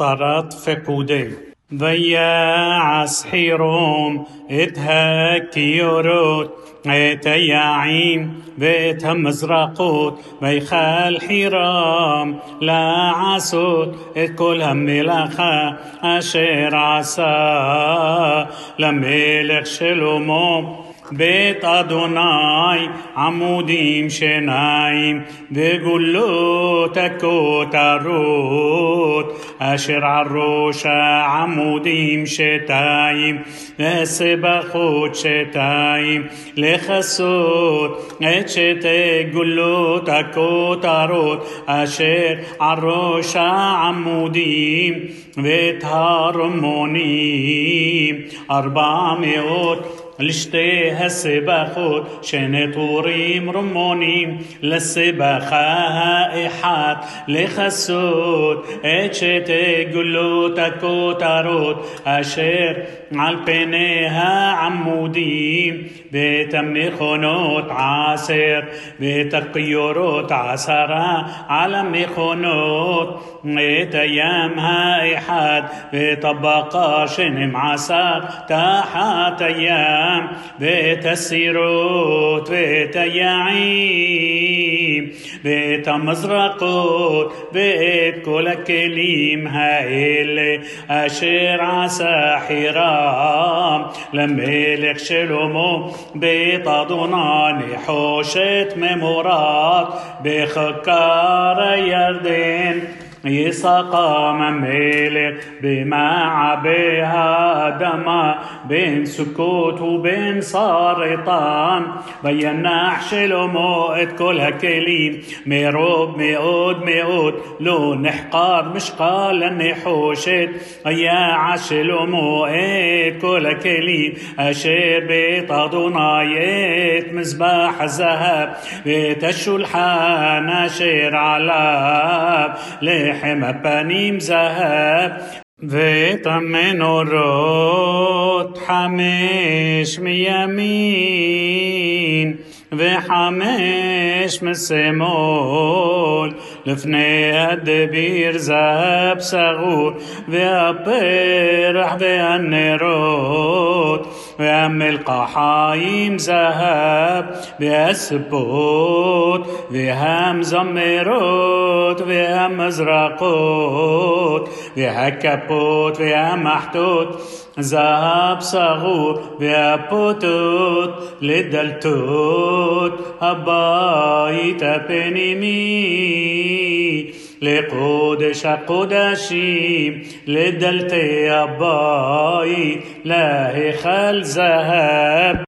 طرط فقودي ויעש חירום את הכיורות, את היעים ואת המזרקות, ויכל חירם לעשות את כל המלאכה אשר עשה למלך שלמה. בית אדוני עמודים שניים וגולות הכותרות אשר על ראש העמודים שתיים וסבכות שתיים לכסות את שתי גולות הכותרות אשר על ראש העמודים ואת הרמונים ארבע מאות لشتي هالسباخوت شن طوريم رمونيم للسباخة إحات لخسوت اتشتي قلوت الكوتروت أشير على بينها عموديم بتمخونوت عسر بتقيروت عسرة على مخونوت ايامها إحاد بطبقة شن معسر تحت أيام بيت السيروت بيت يعيم بيت مزرقوت بيت كل كليم هايل أشير عسى حرام لملك شلومو بيت أدوناني حوشت ممورات بخكار يردين يسقى مملك بما عبيها دما بين سكوت وبين سرطان بينا حشل وموت كلها هكلين ميروب ميقود ميقود لون حقار مش قال اني حوشت يا عشل وموت كلها هكلين أشير بيت ضنايت مزباح الذهب. بيت الشلحان أشير علاب ليه לחם הפנים זהב ואת המנורות חמש מימין וחמש משמאל. לפני הדביר זהב סגור והפרח והנרות وأم القحايم ذهب بأسبوت زميروت زمروت وهم مزرقوت وهكبوت وهم محتوت ذهب صغور بوتوت لدلتوت. أبايت بنيمين لقودش قدشي لدلت يا باي لاهي خال ذهب